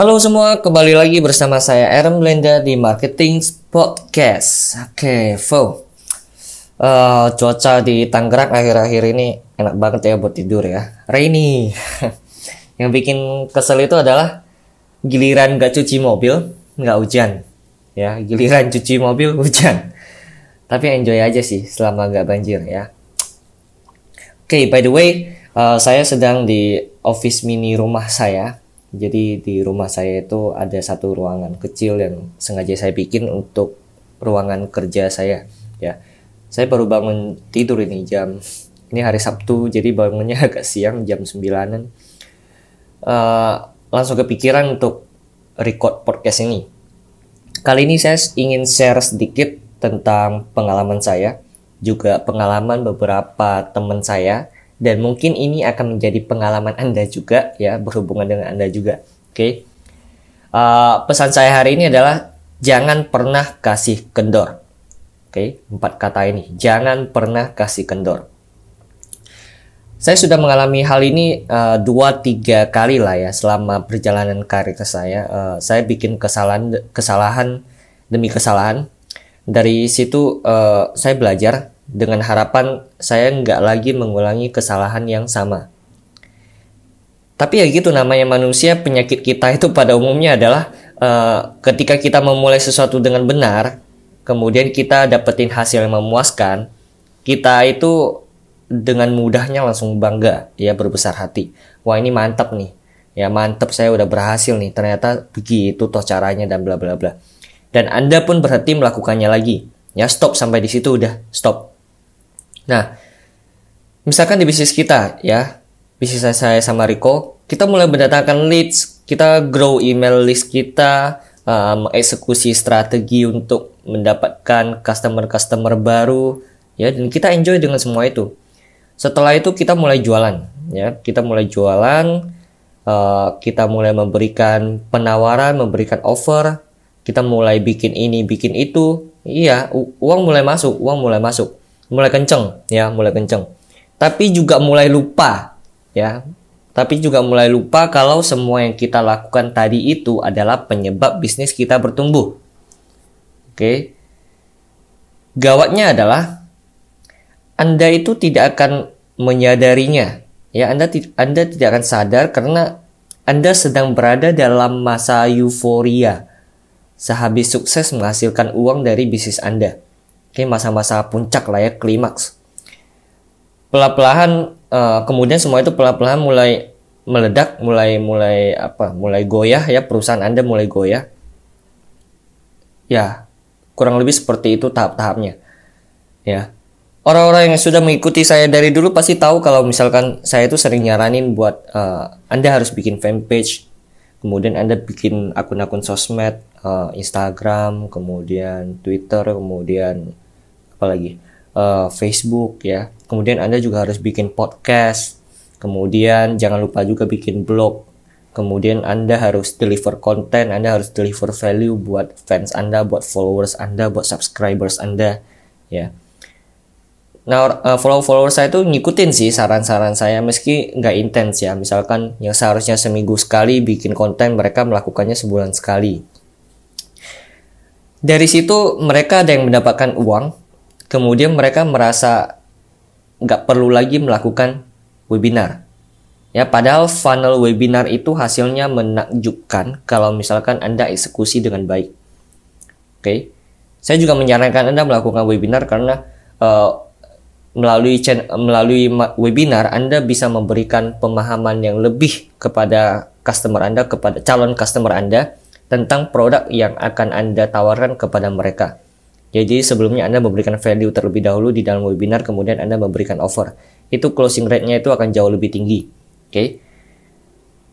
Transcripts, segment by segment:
Halo semua, kembali lagi bersama saya Aaron Blenda di Marketing Podcast. Oke, Fo. Uh, cuaca di Tangerang akhir-akhir ini enak banget ya buat tidur ya. Rainy. Yang bikin kesel itu adalah giliran gak cuci mobil, nggak hujan. Ya, giliran cuci mobil hujan. Tapi enjoy aja sih selama nggak banjir ya. Oke, okay, by the way, uh, saya sedang di office mini rumah saya jadi di rumah saya itu ada satu ruangan kecil yang sengaja saya bikin untuk ruangan kerja saya. Ya, saya baru bangun tidur ini jam ini hari Sabtu, jadi bangunnya agak siang jam 9-an. Uh, langsung kepikiran untuk record podcast ini. Kali ini saya ingin share sedikit tentang pengalaman saya, juga pengalaman beberapa teman saya dan mungkin ini akan menjadi pengalaman Anda juga ya berhubungan dengan Anda juga. Oke. Okay? Uh, eh, pesan saya hari ini adalah jangan pernah kasih kendor. Oke, okay? empat kata ini. Jangan pernah kasih kendor. Saya sudah mengalami hal ini uh, dua tiga kali lah ya selama perjalanan karir saya. Uh, saya bikin kesalahan kesalahan demi kesalahan. Dari situ uh, saya belajar dengan harapan saya nggak lagi mengulangi kesalahan yang sama. Tapi ya gitu namanya manusia penyakit kita itu pada umumnya adalah uh, ketika kita memulai sesuatu dengan benar, kemudian kita dapetin hasil yang memuaskan, kita itu dengan mudahnya langsung bangga, ya berbesar hati. Wah ini mantap nih, ya mantap saya udah berhasil nih. Ternyata begitu toh caranya dan bla bla bla. Dan anda pun berhenti melakukannya lagi. Ya stop sampai di situ udah stop Nah, misalkan di bisnis kita ya, bisnis saya sama Rico, kita mulai mendatangkan leads, kita grow email list kita, um, strategi untuk mendapatkan customer-customer baru, ya, dan kita enjoy dengan semua itu. Setelah itu kita mulai jualan, ya, kita mulai jualan, uh, kita mulai memberikan penawaran, memberikan offer, kita mulai bikin ini, bikin itu, iya, uang mulai masuk, uang mulai masuk mulai kenceng ya mulai kenceng. Tapi juga mulai lupa ya. Tapi juga mulai lupa kalau semua yang kita lakukan tadi itu adalah penyebab bisnis kita bertumbuh. Oke. Gawatnya adalah anda itu tidak akan menyadarinya. Ya anda anda tidak akan sadar karena anda sedang berada dalam masa euforia. Sehabis sukses menghasilkan uang dari bisnis anda Oke, masa-masa puncak lah ya, klimaks. Pelan-pelan uh, kemudian semua itu pelan-pelan mulai meledak, mulai mulai apa? Mulai goyah ya, perusahaan Anda mulai goyah. Ya, kurang lebih seperti itu tahap-tahapnya. Ya. Orang-orang yang sudah mengikuti saya dari dulu pasti tahu kalau misalkan saya itu sering nyaranin buat uh, Anda harus bikin fanpage, kemudian Anda bikin akun-akun sosmed, uh, Instagram, kemudian Twitter, kemudian apalagi uh, Facebook ya. Kemudian Anda juga harus bikin podcast. Kemudian jangan lupa juga bikin blog. Kemudian Anda harus deliver konten, Anda harus deliver value buat fans Anda, buat followers Anda, buat subscribers Anda ya. Nah, uh, follow-follower saya itu ngikutin sih saran-saran saya meski nggak intens ya. Misalkan yang seharusnya seminggu sekali bikin konten, mereka melakukannya sebulan sekali. Dari situ mereka ada yang mendapatkan uang, kemudian mereka merasa nggak perlu lagi melakukan webinar. Ya, padahal funnel webinar itu hasilnya menakjubkan kalau misalkan Anda eksekusi dengan baik. Oke, okay? saya juga menyarankan Anda melakukan webinar karena uh, melalui melalui webinar Anda bisa memberikan pemahaman yang lebih kepada customer Anda, kepada calon customer Anda tentang produk yang akan Anda tawarkan kepada mereka. Jadi sebelumnya Anda memberikan value terlebih dahulu di dalam webinar, kemudian Anda memberikan offer. Itu closing rate-nya itu akan jauh lebih tinggi. Oke. Okay?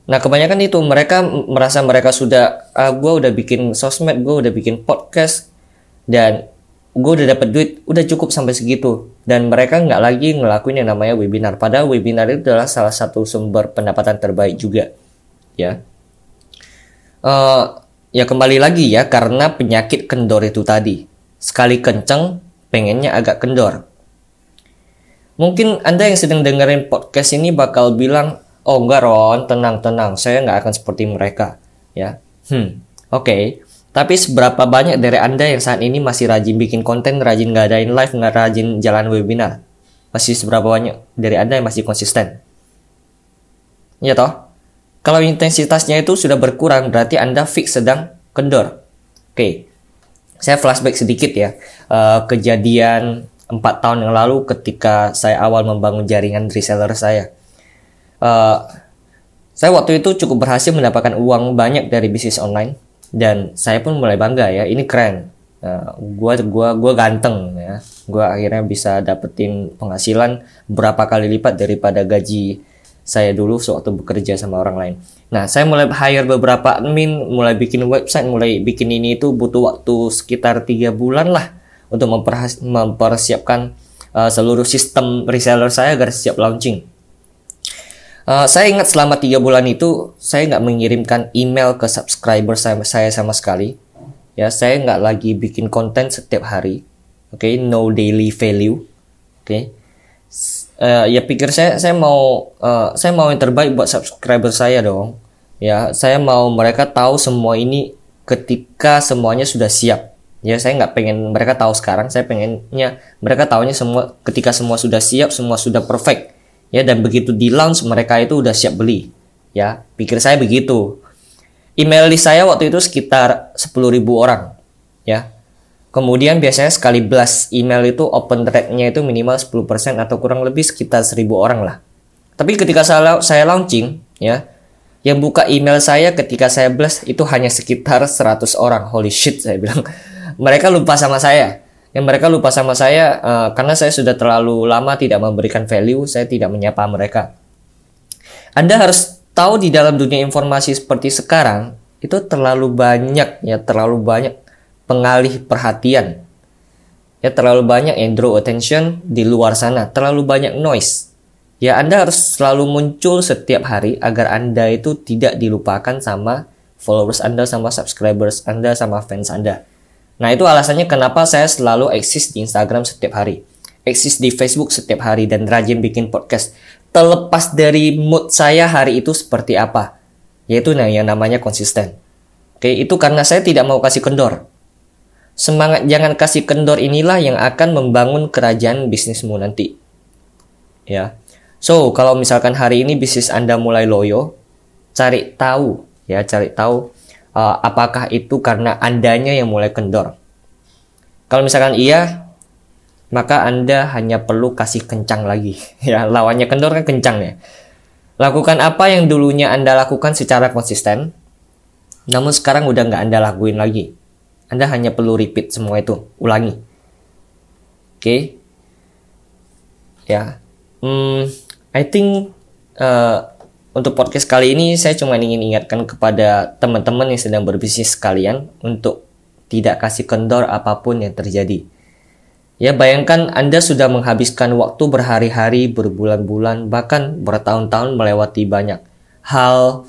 Nah kebanyakan itu mereka merasa mereka sudah, ah, gue udah bikin sosmed, gue udah bikin podcast, dan gue udah dapat duit, udah cukup sampai segitu. Dan mereka nggak lagi ngelakuin yang namanya webinar. Padahal webinar itu adalah salah satu sumber pendapatan terbaik juga. Ya. Uh, ya kembali lagi ya karena penyakit kendor itu tadi Sekali kenceng, pengennya agak kendor. Mungkin Anda yang sedang dengerin podcast ini bakal bilang, oh enggak Ron, tenang-tenang, saya nggak akan seperti mereka. Ya. Hmm. Oke. Okay. Tapi seberapa banyak dari Anda yang saat ini masih rajin bikin konten, rajin ngadain live, nggak rajin jalan webinar? Masih seberapa banyak dari Anda yang masih konsisten? Ya toh? Kalau intensitasnya itu sudah berkurang, berarti Anda fix sedang kendor. Oke. Okay. Saya flashback sedikit ya. Uh, kejadian 4 tahun yang lalu ketika saya awal membangun jaringan reseller saya. Uh, saya waktu itu cukup berhasil mendapatkan uang banyak dari bisnis online dan saya pun mulai bangga ya ini keren uh, gua gua ganteng ya gua akhirnya bisa dapetin penghasilan berapa kali lipat daripada gaji saya dulu sewaktu bekerja sama orang lain. Nah, saya mulai hire beberapa admin, mulai bikin website, mulai bikin ini itu butuh waktu sekitar tiga bulan lah untuk mempersiapkan uh, seluruh sistem reseller saya agar siap launching. Uh, saya ingat selama tiga bulan itu saya nggak mengirimkan email ke subscriber saya, saya sama sekali. Ya, saya nggak lagi bikin konten setiap hari. Oke, okay? no daily value. Oke. Okay? Uh, ya pikir saya saya mau uh, saya mau yang terbaik buat subscriber saya dong. Ya, saya mau mereka tahu semua ini ketika semuanya sudah siap. Ya, saya nggak pengen mereka tahu sekarang. Saya pengennya mereka tahunya semua ketika semua sudah siap, semua sudah perfect ya dan begitu di launch mereka itu udah siap beli ya pikir saya begitu email list saya waktu itu sekitar 10.000 orang ya kemudian biasanya sekali blast email itu open rate-nya itu minimal 10% atau kurang lebih sekitar 1.000 orang lah. Tapi ketika saya, saya launching ya yang buka email saya ketika saya blast itu hanya sekitar 100 orang. Holy shit saya bilang. Mereka lupa sama saya. Yang mereka lupa sama saya uh, karena saya sudah terlalu lama tidak memberikan value, saya tidak menyapa mereka. Anda harus tahu di dalam dunia informasi seperti sekarang itu terlalu banyak ya, terlalu banyak pengalih perhatian. Ya terlalu banyak yang draw attention di luar sana, terlalu banyak noise. Ya Anda harus selalu muncul setiap hari agar Anda itu tidak dilupakan sama followers Anda, sama subscribers Anda, sama fans Anda. Nah itu alasannya kenapa saya selalu eksis di Instagram setiap hari. Eksis di Facebook setiap hari dan rajin bikin podcast. Terlepas dari mood saya hari itu seperti apa. Yaitu yang namanya konsisten. Oke, itu karena saya tidak mau kasih kendor. Semangat jangan kasih kendor inilah yang akan membangun kerajaan bisnismu nanti. Ya. So, kalau misalkan hari ini bisnis Anda mulai loyo, cari tahu ya, cari tahu uh, apakah itu karena andanya yang mulai kendor? Kalau misalkan iya, maka Anda hanya perlu kasih kencang lagi. ya, lawannya kendor kan kencang ya. Lakukan apa yang dulunya Anda lakukan secara konsisten, namun sekarang udah nggak Anda lakuin lagi. Anda hanya perlu repeat semua itu, ulangi. Oke, okay? ya, hmm, I think uh, untuk podcast kali ini saya cuma ingin ingatkan kepada teman-teman yang sedang berbisnis sekalian untuk tidak kasih kendor apa pun yang terjadi. Ya bayangkan Anda sudah menghabiskan waktu berhari-hari, berbulan-bulan, bahkan bertahun-tahun melewati banyak hal,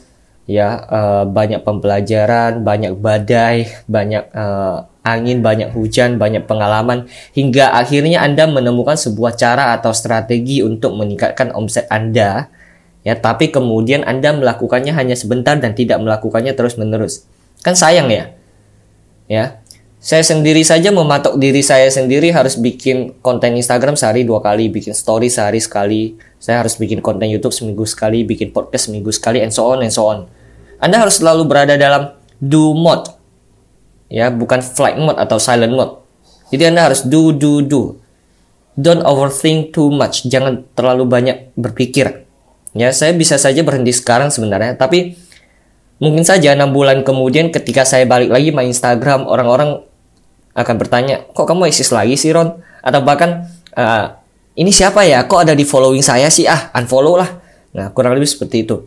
ya uh, banyak pembelajaran, banyak badai, banyak uh, angin, banyak hujan, banyak pengalaman, hingga akhirnya Anda menemukan sebuah cara atau strategi untuk meningkatkan omset Anda ya tapi kemudian Anda melakukannya hanya sebentar dan tidak melakukannya terus-menerus. Kan sayang ya. Ya. Saya sendiri saja mematok diri saya sendiri harus bikin konten Instagram sehari dua kali, bikin story sehari sekali. Saya harus bikin konten YouTube seminggu sekali, bikin podcast seminggu sekali, and so on and so on. Anda harus selalu berada dalam do mode. Ya, bukan flight mode atau silent mode. Jadi Anda harus do do do. Don't overthink too much. Jangan terlalu banyak berpikir Ya, saya bisa saja berhenti sekarang sebenarnya, tapi mungkin saja enam bulan kemudian ketika saya balik lagi main Instagram, orang-orang akan bertanya, kok kamu eksis lagi sih Ron? Atau bahkan, uh, ini siapa ya? Kok ada di following saya sih? Ah, unfollow lah. Nah, kurang lebih seperti itu.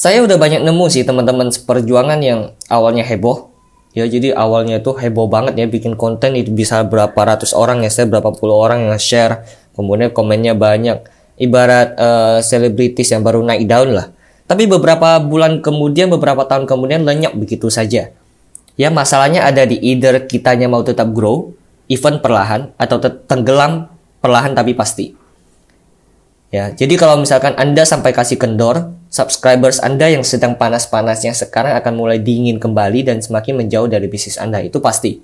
Saya udah banyak nemu sih teman-teman seperjuangan yang awalnya heboh. Ya, jadi awalnya itu heboh banget ya bikin konten itu bisa berapa ratus orang ya, saya berapa puluh orang yang share. Kemudian komennya banyak ibarat eh, selebritis uh, yang baru naik daun lah. Tapi beberapa bulan kemudian, beberapa tahun kemudian lenyap begitu saja. Ya masalahnya ada di either kitanya mau tetap grow, even perlahan, atau tenggelam perlahan tapi pasti. Ya, jadi kalau misalkan Anda sampai kasih kendor, subscribers Anda yang sedang panas-panasnya sekarang akan mulai dingin kembali dan semakin menjauh dari bisnis Anda. Itu pasti.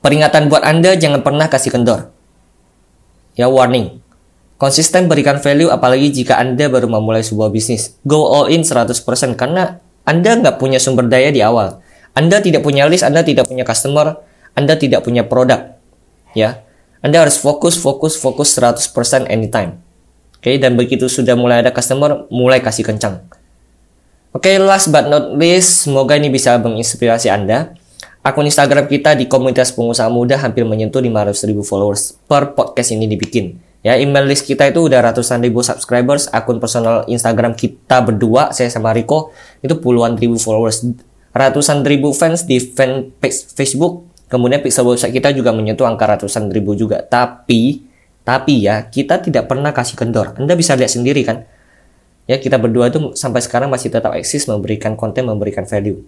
Peringatan buat Anda jangan pernah kasih kendor. Ya warning. Konsisten berikan value apalagi jika Anda baru memulai sebuah bisnis. Go all in 100% karena Anda nggak punya sumber daya di awal. Anda tidak punya list, Anda tidak punya customer, Anda tidak punya produk. Ya. Anda harus fokus, fokus, fokus 100% anytime. Oke, okay, dan begitu sudah mulai ada customer, mulai kasih kencang. Oke, okay, last but not least, semoga ini bisa menginspirasi Anda. Akun Instagram kita di komunitas pengusaha muda hampir menyentuh 500 ribu followers per podcast ini dibikin. Ya, email list kita itu udah ratusan ribu subscribers. Akun personal Instagram kita berdua, saya sama Riko, itu puluhan ribu followers. Ratusan ribu fans di fanpage Facebook. Kemudian pixel website kita juga menyentuh angka ratusan ribu juga. Tapi, tapi ya, kita tidak pernah kasih kendor. Anda bisa lihat sendiri kan. Ya, kita berdua itu sampai sekarang masih tetap eksis memberikan konten, memberikan value.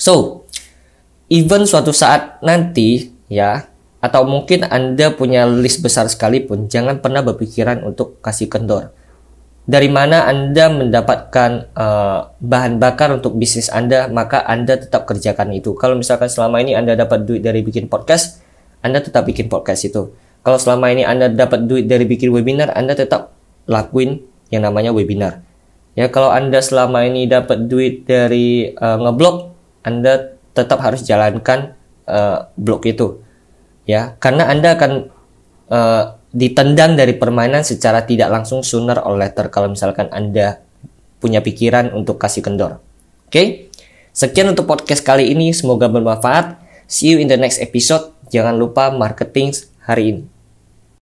So, even suatu saat nanti ya, atau mungkin Anda punya list besar sekalipun, jangan pernah berpikiran untuk kasih kendor. Dari mana Anda mendapatkan uh, bahan bakar untuk bisnis Anda, maka Anda tetap kerjakan itu. Kalau misalkan selama ini Anda dapat duit dari bikin podcast, Anda tetap bikin podcast itu kalau selama ini Anda dapat duit dari bikin webinar, Anda tetap lakuin yang namanya webinar. Ya, kalau Anda selama ini dapat duit dari uh, ngeblog, Anda tetap harus jalankan uh, blog itu. Ya, karena Anda akan uh, ditendang dari permainan secara tidak langsung sooner or later kalau misalkan Anda punya pikiran untuk kasih kendor. Oke? Okay? Sekian untuk podcast kali ini, semoga bermanfaat. See you in the next episode. Jangan lupa marketing hari ini.